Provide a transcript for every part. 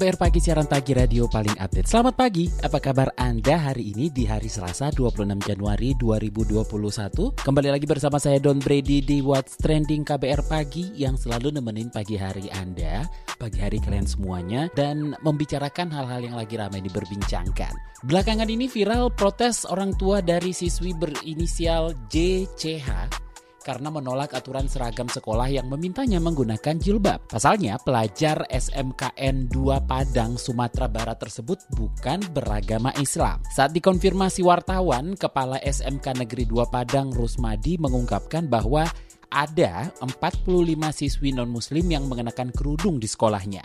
KBR Pagi siaran pagi radio paling update. Selamat pagi, apa kabar Anda hari ini di hari Selasa 26 Januari 2021? Kembali lagi bersama saya Don Brady di What's Trending KBR Pagi yang selalu nemenin pagi hari Anda, pagi hari kalian semuanya, dan membicarakan hal-hal yang lagi ramai diperbincangkan. Belakangan ini viral protes orang tua dari siswi berinisial JCH karena menolak aturan seragam sekolah yang memintanya menggunakan jilbab. Pasalnya, pelajar SMKN 2 Padang, Sumatera Barat tersebut bukan beragama Islam. Saat dikonfirmasi wartawan, Kepala SMK Negeri 2 Padang Rusmadi mengungkapkan bahwa ada 45 siswi non-muslim yang mengenakan kerudung di sekolahnya.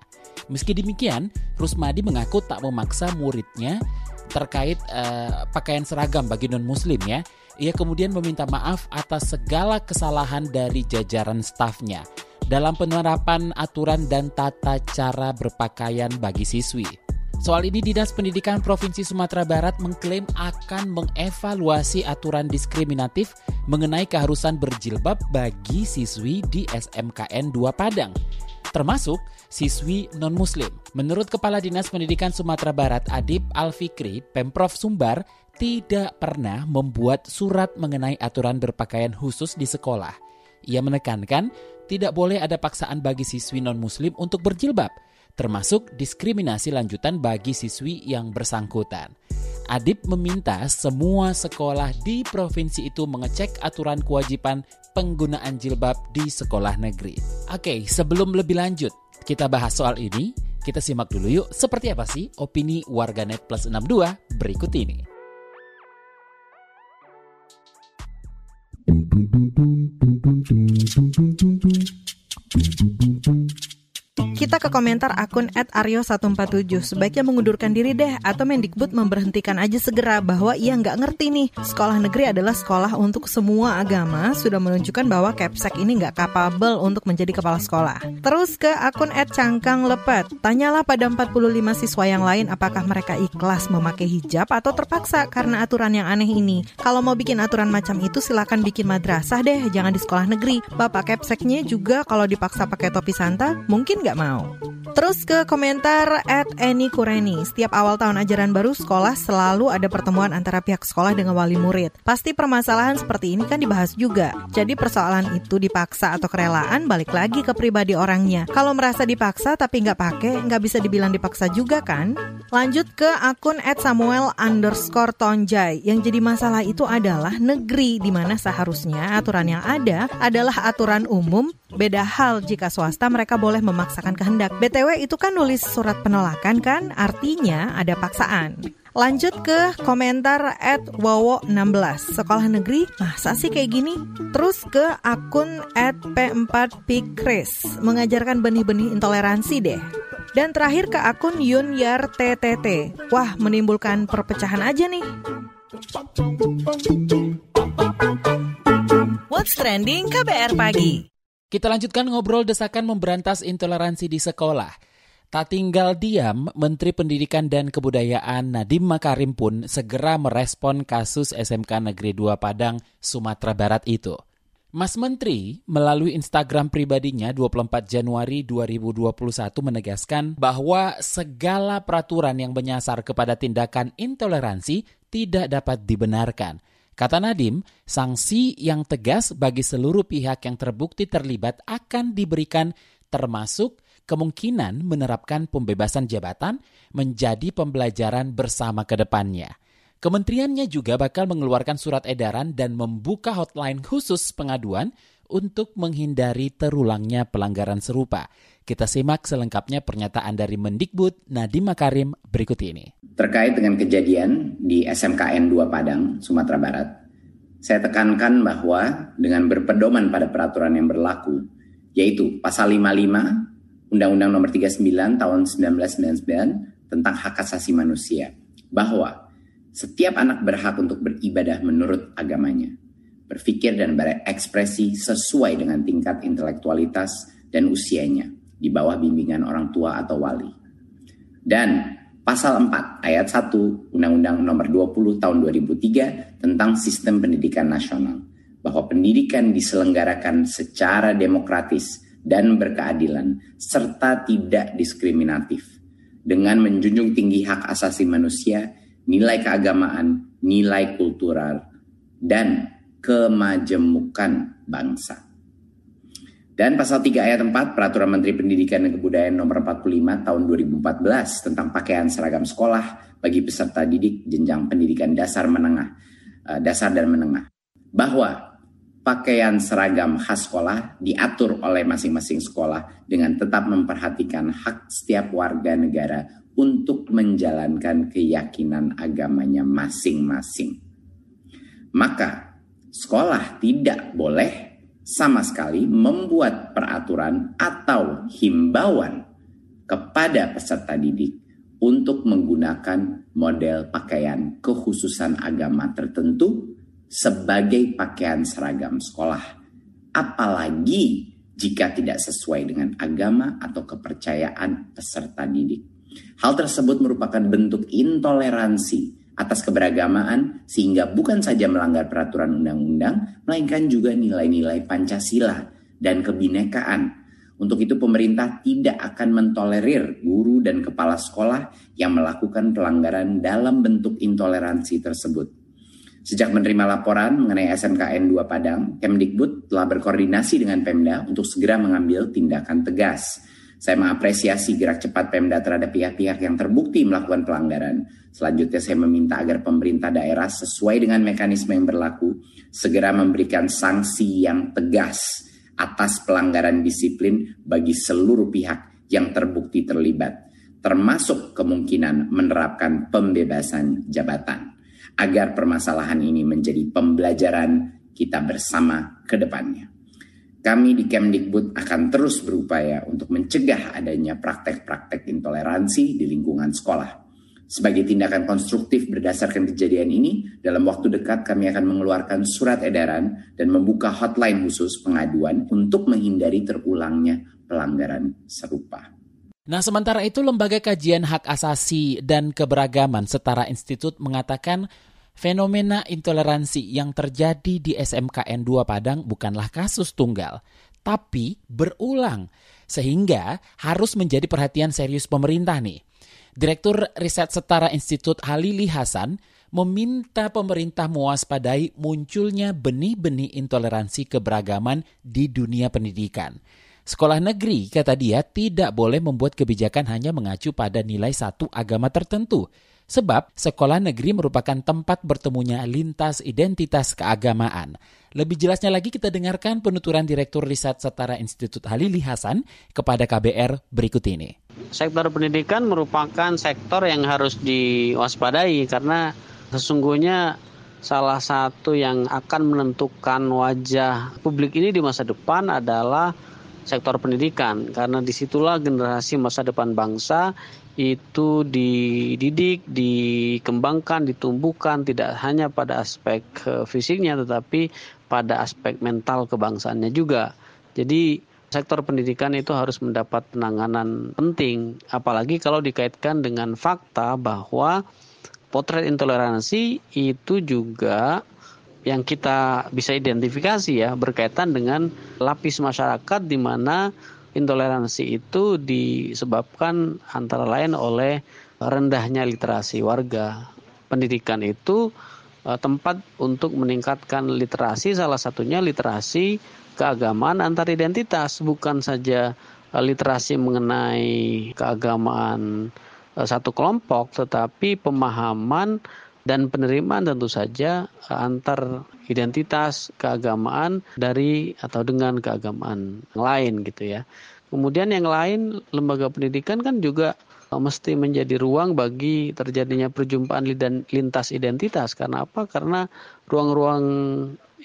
Meski demikian, Rusmadi mengaku tak memaksa muridnya terkait uh, pakaian seragam bagi non-muslim ya. Ia kemudian meminta maaf atas segala kesalahan dari jajaran stafnya dalam penerapan aturan dan tata cara berpakaian bagi siswi. Soal ini Dinas Pendidikan Provinsi Sumatera Barat mengklaim akan mengevaluasi aturan diskriminatif mengenai keharusan berjilbab bagi siswi di SMKN 2 Padang termasuk siswi non-muslim. Menurut Kepala Dinas Pendidikan Sumatera Barat Adib Alfikri, Pemprov Sumbar tidak pernah membuat surat mengenai aturan berpakaian khusus di sekolah. Ia menekankan tidak boleh ada paksaan bagi siswi non-muslim untuk berjilbab, termasuk diskriminasi lanjutan bagi siswi yang bersangkutan. Adib meminta semua sekolah di provinsi itu mengecek aturan kewajiban penggunaan jilbab di sekolah negeri. Oke, sebelum lebih lanjut, kita bahas soal ini. Kita simak dulu yuk, seperti apa sih opini warganet plus 62 berikut ini. Komentar akun @aryo147. Sebaiknya mengundurkan diri deh atau Mendikbud memberhentikan aja segera bahwa ia nggak ngerti nih. Sekolah negeri adalah sekolah untuk semua agama. Sudah menunjukkan bahwa Kepsek ini nggak kapabel untuk menjadi kepala sekolah. Terus ke akun @cangkanglepet. Tanyalah pada 45 siswa yang lain apakah mereka ikhlas memakai hijab atau terpaksa karena aturan yang aneh ini. Kalau mau bikin aturan macam itu silakan bikin madrasah deh, jangan di sekolah negeri. Bapak Kepseknya juga kalau dipaksa pakai topi santa mungkin nggak mau. Terus ke komentar at Eni Kureni. Setiap awal tahun ajaran baru sekolah selalu ada pertemuan antara pihak sekolah dengan wali murid. Pasti permasalahan seperti ini kan dibahas juga. Jadi persoalan itu dipaksa atau kerelaan balik lagi ke pribadi orangnya. Kalau merasa dipaksa tapi nggak pakai, nggak bisa dibilang dipaksa juga kan? Lanjut ke akun at Samuel underscore Tonjai. Yang jadi masalah itu adalah negeri di mana seharusnya aturan yang ada adalah aturan umum. Beda hal jika swasta mereka boleh memaksakan kehendak. BTW itu kan nulis surat penolakan kan, artinya ada paksaan. Lanjut ke komentar at Wowo16 Sekolah negeri masa sih kayak gini? Terus ke akun at P4Pikris Mengajarkan benih-benih intoleransi deh. Dan terakhir ke akun Yunyar TTT Wah menimbulkan perpecahan aja nih. What's Trending KBR Pagi kita lanjutkan ngobrol desakan memberantas intoleransi di sekolah. Tak tinggal diam, Menteri Pendidikan dan Kebudayaan Nadiem Makarim pun segera merespon kasus SMK Negeri 2 Padang, Sumatera Barat itu. Mas Menteri melalui Instagram pribadinya 24 Januari 2021 menegaskan bahwa segala peraturan yang menyasar kepada tindakan intoleransi tidak dapat dibenarkan – Kata Nadim, sanksi yang tegas bagi seluruh pihak yang terbukti terlibat akan diberikan termasuk kemungkinan menerapkan pembebasan jabatan menjadi pembelajaran bersama ke depannya. Kementeriannya juga bakal mengeluarkan surat edaran dan membuka hotline khusus pengaduan untuk menghindari terulangnya pelanggaran serupa. Kita simak selengkapnya pernyataan dari Mendikbud Nadiem Makarim berikut ini. Terkait dengan kejadian di SMKN 2 Padang, Sumatera Barat, saya tekankan bahwa dengan berpedoman pada peraturan yang berlaku, yaitu pasal 55 Undang-Undang Nomor 39 Tahun 1999 tentang hak asasi manusia bahwa setiap anak berhak untuk beribadah menurut agamanya, berpikir dan berekspresi sesuai dengan tingkat intelektualitas dan usianya di bawah bimbingan orang tua atau wali. Dan pasal 4 ayat 1 Undang-Undang Nomor 20 Tahun 2003 tentang Sistem Pendidikan Nasional bahwa pendidikan diselenggarakan secara demokratis dan berkeadilan serta tidak diskriminatif dengan menjunjung tinggi hak asasi manusia, nilai keagamaan, nilai kultural, dan kemajemukan bangsa. Dan pasal 3 ayat 4 Peraturan Menteri Pendidikan dan Kebudayaan nomor 45 tahun 2014 tentang pakaian seragam sekolah bagi peserta didik jenjang pendidikan dasar menengah, eh, dasar dan menengah. Bahwa pakaian seragam khas sekolah diatur oleh masing-masing sekolah dengan tetap memperhatikan hak setiap warga negara untuk menjalankan keyakinan agamanya masing-masing. Maka sekolah tidak boleh sama sekali membuat peraturan atau himbauan kepada peserta didik untuk menggunakan model pakaian kekhususan agama tertentu sebagai pakaian seragam sekolah. Apalagi jika tidak sesuai dengan agama atau kepercayaan peserta didik. Hal tersebut merupakan bentuk intoleransi atas keberagamaan sehingga bukan saja melanggar peraturan undang-undang melainkan juga nilai-nilai Pancasila dan kebinekaan. Untuk itu pemerintah tidak akan mentolerir guru dan kepala sekolah yang melakukan pelanggaran dalam bentuk intoleransi tersebut. Sejak menerima laporan mengenai SMKN 2 Padang, Kemdikbud telah berkoordinasi dengan Pemda untuk segera mengambil tindakan tegas. Saya mengapresiasi gerak cepat Pemda terhadap pihak-pihak yang terbukti melakukan pelanggaran. Selanjutnya saya meminta agar pemerintah daerah sesuai dengan mekanisme yang berlaku segera memberikan sanksi yang tegas atas pelanggaran disiplin bagi seluruh pihak yang terbukti terlibat, termasuk kemungkinan menerapkan pembebasan jabatan agar permasalahan ini menjadi pembelajaran kita bersama ke depannya. Kami di Kemdikbud akan terus berupaya untuk mencegah adanya praktek-praktek intoleransi di lingkungan sekolah. Sebagai tindakan konstruktif berdasarkan kejadian ini, dalam waktu dekat kami akan mengeluarkan surat edaran dan membuka hotline khusus pengaduan untuk menghindari terulangnya pelanggaran serupa. Nah, sementara itu Lembaga Kajian Hak Asasi dan Keberagaman Setara Institut mengatakan Fenomena intoleransi yang terjadi di SMKN 2 Padang bukanlah kasus tunggal, tapi berulang, sehingga harus menjadi perhatian serius pemerintah nih. Direktur Riset Setara Institut Halili Hasan meminta pemerintah mewaspadai munculnya benih-benih intoleransi keberagaman di dunia pendidikan. Sekolah negeri, kata dia, tidak boleh membuat kebijakan hanya mengacu pada nilai satu agama tertentu, Sebab sekolah negeri merupakan tempat bertemunya lintas identitas keagamaan. Lebih jelasnya lagi kita dengarkan penuturan Direktur Riset Setara Institut Halili Hasan kepada KBR berikut ini. Sektor pendidikan merupakan sektor yang harus diwaspadai karena sesungguhnya salah satu yang akan menentukan wajah publik ini di masa depan adalah sektor pendidikan karena di situlah generasi masa depan bangsa itu dididik, dikembangkan, ditumbuhkan tidak hanya pada aspek eh, fisiknya tetapi pada aspek mental kebangsaannya juga. Jadi sektor pendidikan itu harus mendapat penanganan penting apalagi kalau dikaitkan dengan fakta bahwa potret intoleransi itu juga yang kita bisa identifikasi ya berkaitan dengan lapis masyarakat di mana intoleransi itu disebabkan antara lain oleh rendahnya literasi warga. Pendidikan itu uh, tempat untuk meningkatkan literasi, salah satunya literasi keagamaan antar identitas, bukan saja uh, literasi mengenai keagamaan uh, satu kelompok, tetapi pemahaman dan penerimaan tentu saja antar identitas keagamaan dari atau dengan keagamaan lain gitu ya. Kemudian yang lain lembaga pendidikan kan juga eh, mesti menjadi ruang bagi terjadinya perjumpaan lintas identitas. Karena apa? Karena ruang-ruang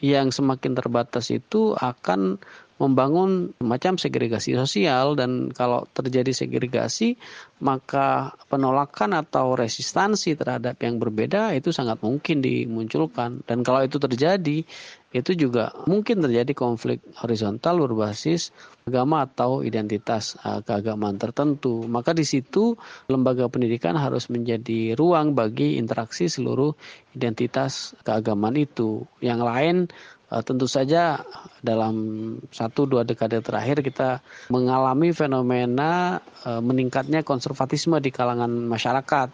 yang semakin terbatas itu akan membangun macam segregasi sosial dan kalau terjadi segregasi maka penolakan atau resistansi terhadap yang berbeda itu sangat mungkin dimunculkan dan kalau itu terjadi itu juga mungkin terjadi konflik horizontal berbasis agama atau identitas uh, keagamaan tertentu. Maka di situ lembaga pendidikan harus menjadi ruang bagi interaksi seluruh identitas keagamaan itu. Yang lain tentu saja dalam satu dua dekade terakhir kita mengalami fenomena uh, meningkatnya konservatisme di kalangan masyarakat.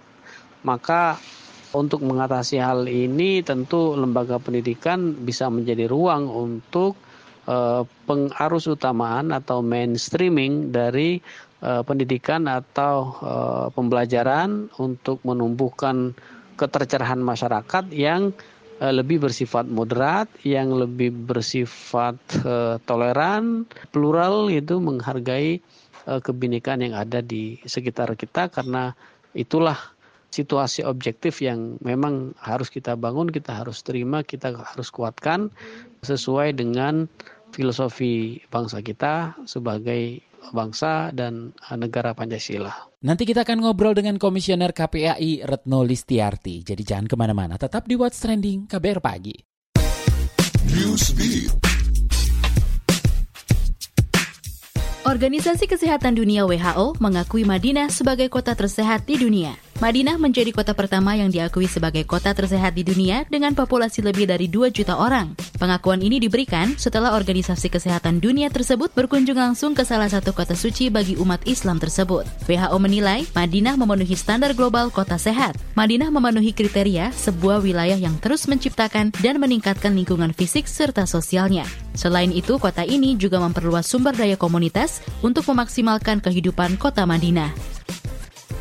Maka untuk mengatasi hal ini tentu lembaga pendidikan bisa menjadi ruang untuk uh, pengarus utamaan atau mainstreaming dari pendidikan atau pembelajaran untuk menumbuhkan ketercerahan masyarakat yang lebih bersifat moderat, yang lebih bersifat uh, toleran, plural itu menghargai uh, kebinekaan yang ada di sekitar kita karena itulah situasi objektif yang memang harus kita bangun, kita harus terima, kita harus kuatkan sesuai dengan filosofi bangsa kita sebagai bangsa dan negara Pancasila. Nanti kita akan ngobrol dengan Komisioner KPAI Retno Listiarti. Jadi jangan ke mana-mana, tetap di What's Trending KBR Pagi. Organisasi Kesehatan Dunia WHO mengakui Madinah sebagai kota tersehat di dunia. Madinah menjadi kota pertama yang diakui sebagai kota tersehat di dunia dengan populasi lebih dari 2 juta orang. Pengakuan ini diberikan setelah Organisasi Kesehatan Dunia tersebut berkunjung langsung ke salah satu kota suci bagi umat Islam tersebut. WHO menilai Madinah memenuhi standar global kota sehat. Madinah memenuhi kriteria sebuah wilayah yang terus menciptakan dan meningkatkan lingkungan fisik serta sosialnya. Selain itu, kota ini juga memperluas sumber daya komunitas untuk memaksimalkan kehidupan kota Madinah.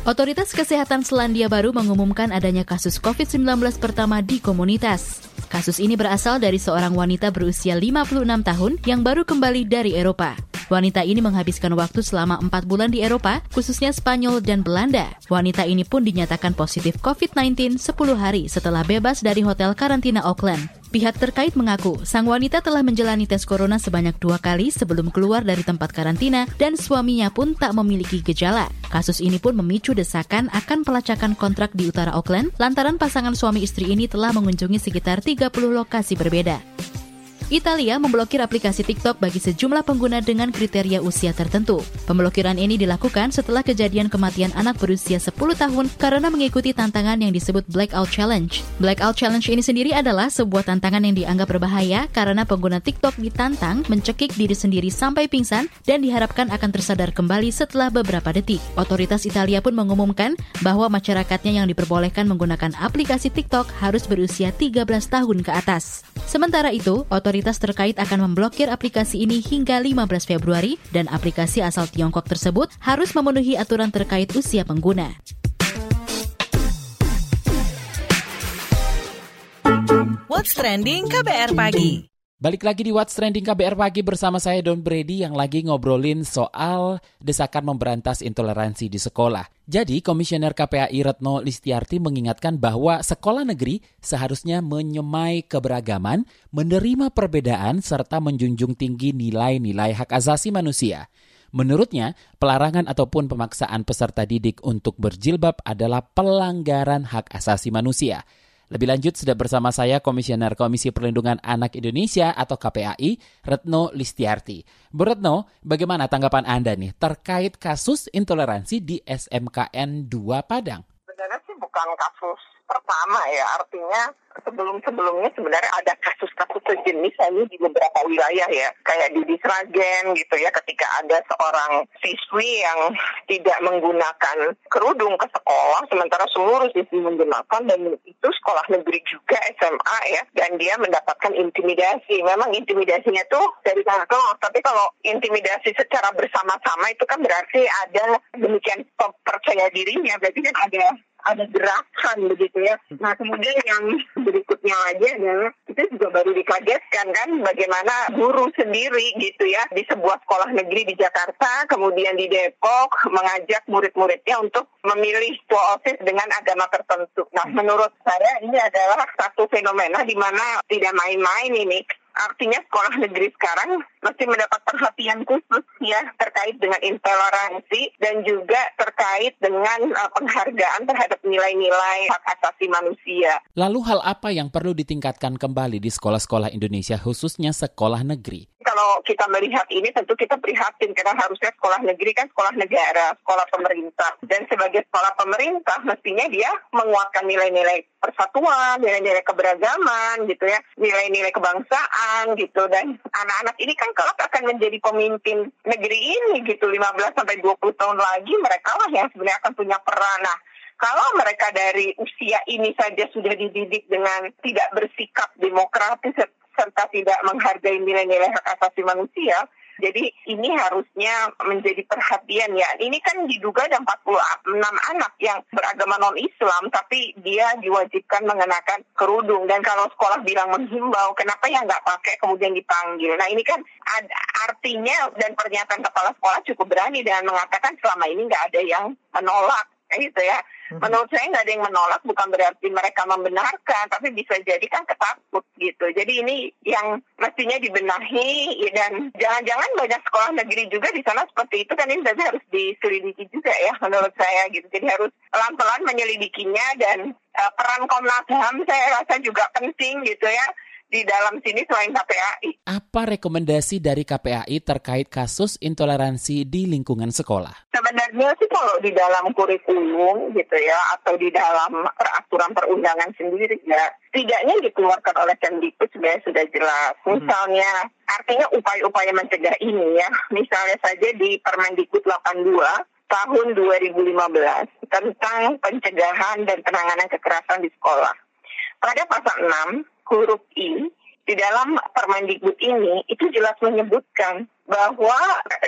Otoritas Kesehatan Selandia Baru mengumumkan adanya kasus COVID-19 pertama di komunitas. Kasus ini berasal dari seorang wanita berusia 56 tahun yang baru kembali dari Eropa. Wanita ini menghabiskan waktu selama 4 bulan di Eropa, khususnya Spanyol dan Belanda. Wanita ini pun dinyatakan positif COVID-19 10 hari setelah bebas dari hotel karantina Auckland. Pihak terkait mengaku sang wanita telah menjalani tes corona sebanyak dua kali sebelum keluar dari tempat karantina dan suaminya pun tak memiliki gejala. Kasus ini pun memicu desakan akan pelacakan kontrak di utara Auckland lantaran pasangan suami istri ini telah mengunjungi sekitar 30 lokasi berbeda. Italia memblokir aplikasi TikTok bagi sejumlah pengguna dengan kriteria usia tertentu. Pemblokiran ini dilakukan setelah kejadian kematian anak berusia 10 tahun karena mengikuti tantangan yang disebut Blackout Challenge. Blackout Challenge ini sendiri adalah sebuah tantangan yang dianggap berbahaya karena pengguna TikTok ditantang mencekik diri sendiri sampai pingsan dan diharapkan akan tersadar kembali setelah beberapa detik. Otoritas Italia pun mengumumkan bahwa masyarakatnya yang diperbolehkan menggunakan aplikasi TikTok harus berusia 13 tahun ke atas. Sementara itu, otoritas otoritas terkait akan memblokir aplikasi ini hingga 15 Februari dan aplikasi asal Tiongkok tersebut harus memenuhi aturan terkait usia pengguna. What's trending KBR pagi? Balik lagi di What's Trending KBR Pagi bersama saya Don Brady yang lagi ngobrolin soal desakan memberantas intoleransi di sekolah. Jadi, Komisioner KPAI Retno Listiarti mengingatkan bahwa sekolah negeri seharusnya menyemai keberagaman, menerima perbedaan, serta menjunjung tinggi nilai-nilai hak asasi manusia. Menurutnya, pelarangan ataupun pemaksaan peserta didik untuk berjilbab adalah pelanggaran hak asasi manusia. Lebih lanjut sudah bersama saya Komisioner Komisi Perlindungan Anak Indonesia atau KPAI, Retno Listiarti. Bu Retno, bagaimana tanggapan Anda nih terkait kasus intoleransi di SMKN 2 Padang? Sebenarnya sih bukan kasus pertama ya, artinya sebelum-sebelumnya sebenarnya ada kasus-kasus sejenis ini di beberapa wilayah ya. Kayak di Disragen gitu ya ketika ada seorang siswi yang tidak menggunakan kerudung ke sekolah sementara seluruh siswi menggunakan dan itu sekolah negeri juga SMA ya dan dia mendapatkan intimidasi. Memang intimidasinya tuh dari kakak kelas tapi kalau intimidasi secara bersama-sama itu kan berarti ada demikian percaya dirinya berarti kan ada ada gerakan begitu ya. Nah kemudian yang berikutnya lagi adalah kita juga baru dikagetkan kan bagaimana guru sendiri gitu ya di sebuah sekolah negeri di Jakarta kemudian di Depok mengajak murid-muridnya untuk memilih ketua OSIS dengan agama tertentu. Nah menurut saya ini adalah satu fenomena di mana tidak main-main ini Artinya sekolah negeri sekarang mesti mendapat perhatian khusus ya terkait dengan intoleransi dan juga terkait dengan uh, penghargaan terhadap nilai-nilai hak asasi manusia. Lalu hal apa yang perlu ditingkatkan kembali di sekolah-sekolah Indonesia khususnya sekolah negeri? Kalau kita melihat ini tentu kita prihatin karena harusnya sekolah negeri kan sekolah negara, sekolah pemerintah. Dan sebagai sekolah pemerintah mestinya dia menguatkan nilai-nilai persatuan, nilai-nilai keberagaman gitu ya, nilai-nilai kebangsaan gitu. Dan anak-anak ini kan kelak akan menjadi pemimpin negeri ini gitu 15 sampai 20 tahun lagi mereka lah yang sebenarnya akan punya peran. Nah, kalau mereka dari usia ini saja sudah dididik dengan tidak bersikap demokratis serta tidak menghargai nilai-nilai hak asasi manusia, jadi ini harusnya menjadi perhatian ya. Ini kan diduga ada 46 anak yang beragama non-Islam, tapi dia diwajibkan mengenakan kerudung. Dan kalau sekolah bilang menghimbau, kenapa ya nggak pakai kemudian dipanggil? Nah ini kan ada artinya dan pernyataan kepala sekolah cukup berani dan mengatakan selama ini nggak ada yang menolak gitu ya. Hmm. Menurut saya nggak ada yang menolak, bukan berarti mereka membenarkan, tapi bisa jadi kan ketakut gitu. Jadi ini yang mestinya dibenahi dan jangan-jangan banyak sekolah negeri juga di sana seperti itu kan ini berarti harus diselidiki juga ya menurut saya gitu. Jadi harus pelan-pelan menyelidikinya dan uh, peran Komnas HAM saya rasa juga penting gitu ya di dalam sini selain KPAI. Apa rekomendasi dari KPAI terkait kasus intoleransi di lingkungan sekolah? Sebenarnya sih kalau di dalam kurikulum gitu ya atau di dalam peraturan perundangan sendiri ya tidaknya dikeluarkan oleh Kemdikbud sebenarnya sudah jelas. Hmm. Misalnya artinya upaya-upaya mencegah ini ya. Misalnya saja di Permendikbud 82 tahun 2015 tentang pencegahan dan penanganan kekerasan di sekolah. Pada pasal 6 huruf I di dalam Permendikbud ini itu jelas menyebutkan bahwa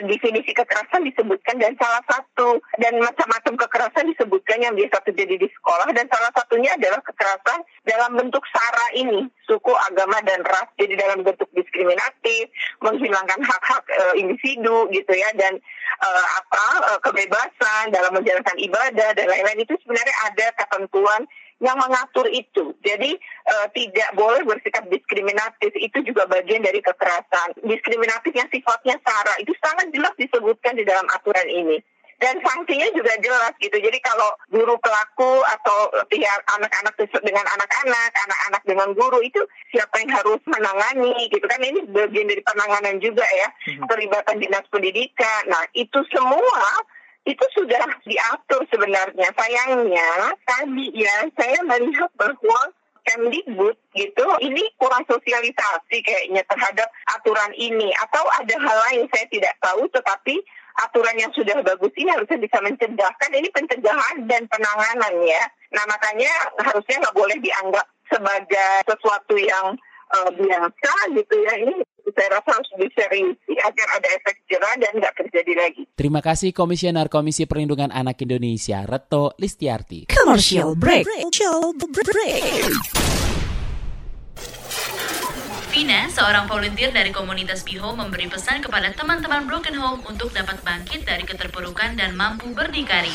definisi kekerasan disebutkan dan salah satu dan macam-macam kekerasan disebutkan yang biasa terjadi di sekolah dan salah satunya adalah kekerasan dalam bentuk sara ini suku agama dan ras. Jadi dalam bentuk diskriminatif menghilangkan hak-hak e, individu gitu ya dan e, apa e, kebebasan dalam menjalankan ibadah dan lain-lain. Itu sebenarnya ada ketentuan yang mengatur itu. Jadi uh, tidak boleh bersikap diskriminatif itu juga bagian dari kekerasan. Diskriminatif yang sifatnya sara itu sangat jelas disebutkan di dalam aturan ini. Dan sanksinya juga jelas gitu. Jadi kalau guru pelaku atau pihak anak-anak dengan anak-anak, anak-anak dengan guru itu siapa yang harus menangani gitu kan ini bagian dari penanganan juga ya. Mhm. Terlibatan dinas pendidikan. Nah itu semua itu sudah diatur sebenarnya. Sayangnya tadi ya saya melihat bahwa Kemdikbud gitu ini kurang sosialisasi kayaknya terhadap aturan ini. Atau ada hal lain saya tidak tahu tetapi aturan yang sudah bagus ini harusnya bisa mencegah kan ini pencegahan dan penanganan ya. Nah makanya harusnya nggak boleh dianggap sebagai sesuatu yang uh, biasa gitu ya. Ini saya rasa harus diseriusi agar ada efek jerah dan nggak terjadi lagi. Terima kasih Komisioner Komisi Perlindungan Anak Indonesia, Reto Listiarti. Commercial break. Commercial break. Vina, seorang volunteer dari komunitas Biho memberi pesan kepada teman-teman Broken Home untuk dapat bangkit dari keterpurukan dan mampu berdikari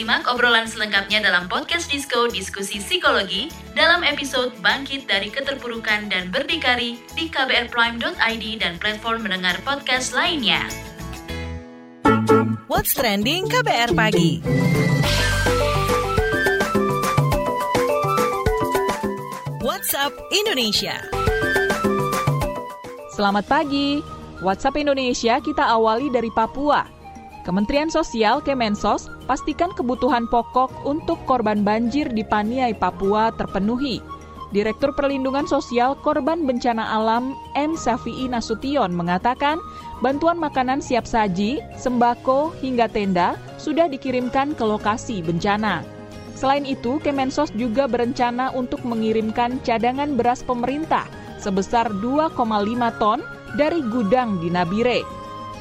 Simak obrolan selengkapnya dalam podcast Disco Diskusi Psikologi dalam episode Bangkit dari Keterpurukan dan Berdikari di kbrprime.id dan platform mendengar podcast lainnya. What's Trending KBR Pagi WhatsApp Indonesia Selamat pagi, WhatsApp Indonesia kita awali dari Papua. Kementerian Sosial Kemensos pastikan kebutuhan pokok untuk korban banjir di Paniai, Papua terpenuhi. Direktur Perlindungan Sosial Korban Bencana Alam M. Safi'i Nasution mengatakan bantuan makanan siap saji, sembako, hingga tenda sudah dikirimkan ke lokasi bencana. Selain itu, Kemensos juga berencana untuk mengirimkan cadangan beras pemerintah sebesar 2,5 ton dari gudang di Nabire.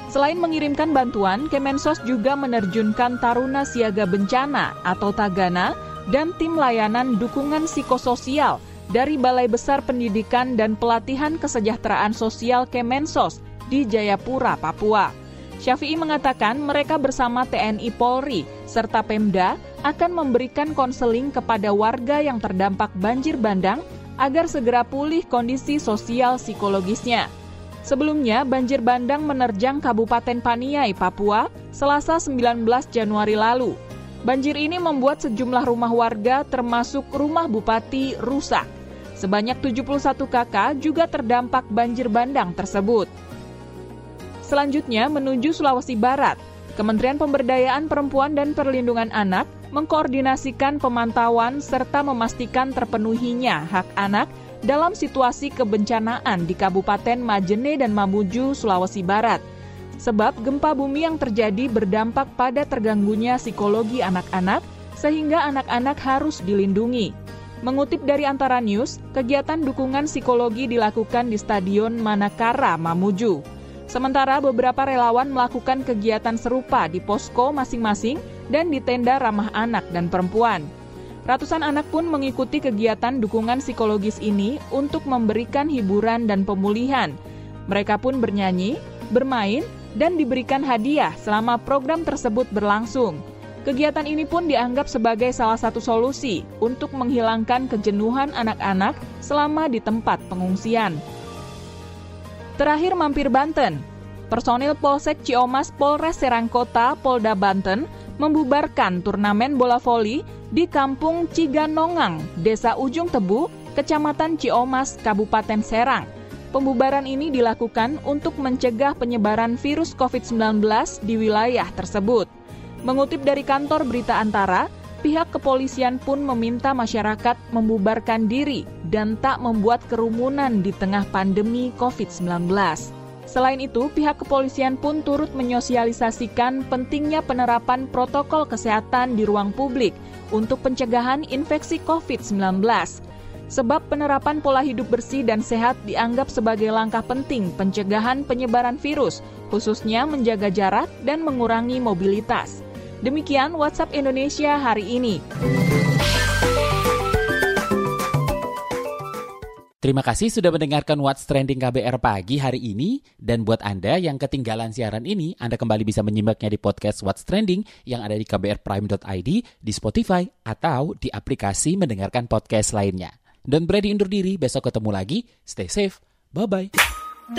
Selain mengirimkan bantuan, Kemensos juga menerjunkan Taruna Siaga Bencana atau Tagana dan tim layanan dukungan psikososial dari Balai Besar Pendidikan dan Pelatihan Kesejahteraan Sosial Kemensos di Jayapura, Papua. Syafi'i mengatakan mereka bersama TNI Polri serta Pemda akan memberikan konseling kepada warga yang terdampak banjir bandang agar segera pulih kondisi sosial psikologisnya. Sebelumnya, banjir bandang menerjang Kabupaten Paniai, Papua, Selasa 19 Januari lalu. Banjir ini membuat sejumlah rumah warga termasuk rumah bupati rusak. Sebanyak 71 kakak juga terdampak banjir bandang tersebut. Selanjutnya menuju Sulawesi Barat. Kementerian Pemberdayaan Perempuan dan Perlindungan Anak mengkoordinasikan pemantauan serta memastikan terpenuhinya hak anak dalam situasi kebencanaan di Kabupaten Majene dan Mamuju, Sulawesi Barat. Sebab gempa bumi yang terjadi berdampak pada terganggunya psikologi anak-anak, sehingga anak-anak harus dilindungi. Mengutip dari Antara News, kegiatan dukungan psikologi dilakukan di Stadion Manakara, Mamuju. Sementara beberapa relawan melakukan kegiatan serupa di posko masing-masing dan di tenda ramah anak dan perempuan. Ratusan anak pun mengikuti kegiatan dukungan psikologis ini untuk memberikan hiburan dan pemulihan. Mereka pun bernyanyi, bermain, dan diberikan hadiah selama program tersebut berlangsung. Kegiatan ini pun dianggap sebagai salah satu solusi untuk menghilangkan kejenuhan anak-anak selama di tempat pengungsian. Terakhir mampir Banten. Personil Polsek Ciomas Polres Serangkota Polda Banten membubarkan turnamen bola voli di Kampung Ciganongang, Desa Ujung Tebu, Kecamatan Ciomas, Kabupaten Serang. Pembubaran ini dilakukan untuk mencegah penyebaran virus COVID-19 di wilayah tersebut. Mengutip dari kantor berita antara, pihak kepolisian pun meminta masyarakat membubarkan diri dan tak membuat kerumunan di tengah pandemi COVID-19. Selain itu, pihak kepolisian pun turut menyosialisasikan pentingnya penerapan protokol kesehatan di ruang publik untuk pencegahan infeksi COVID-19. Sebab penerapan pola hidup bersih dan sehat dianggap sebagai langkah penting pencegahan penyebaran virus, khususnya menjaga jarak dan mengurangi mobilitas. Demikian WhatsApp Indonesia hari ini. Terima kasih sudah mendengarkan What's Trending KBR pagi hari ini. Dan buat Anda yang ketinggalan siaran ini, Anda kembali bisa menyimaknya di podcast What's Trending yang ada di kbrprime.id, di Spotify, atau di aplikasi mendengarkan podcast lainnya. Dan Brady undur diri, besok ketemu lagi. Stay safe. Bye-bye.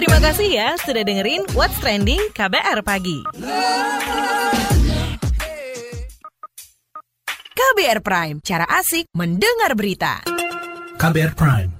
Terima kasih ya sudah dengerin What's Trending KBR Pagi. KBR Prime, cara asik mendengar berita. KBR Prime,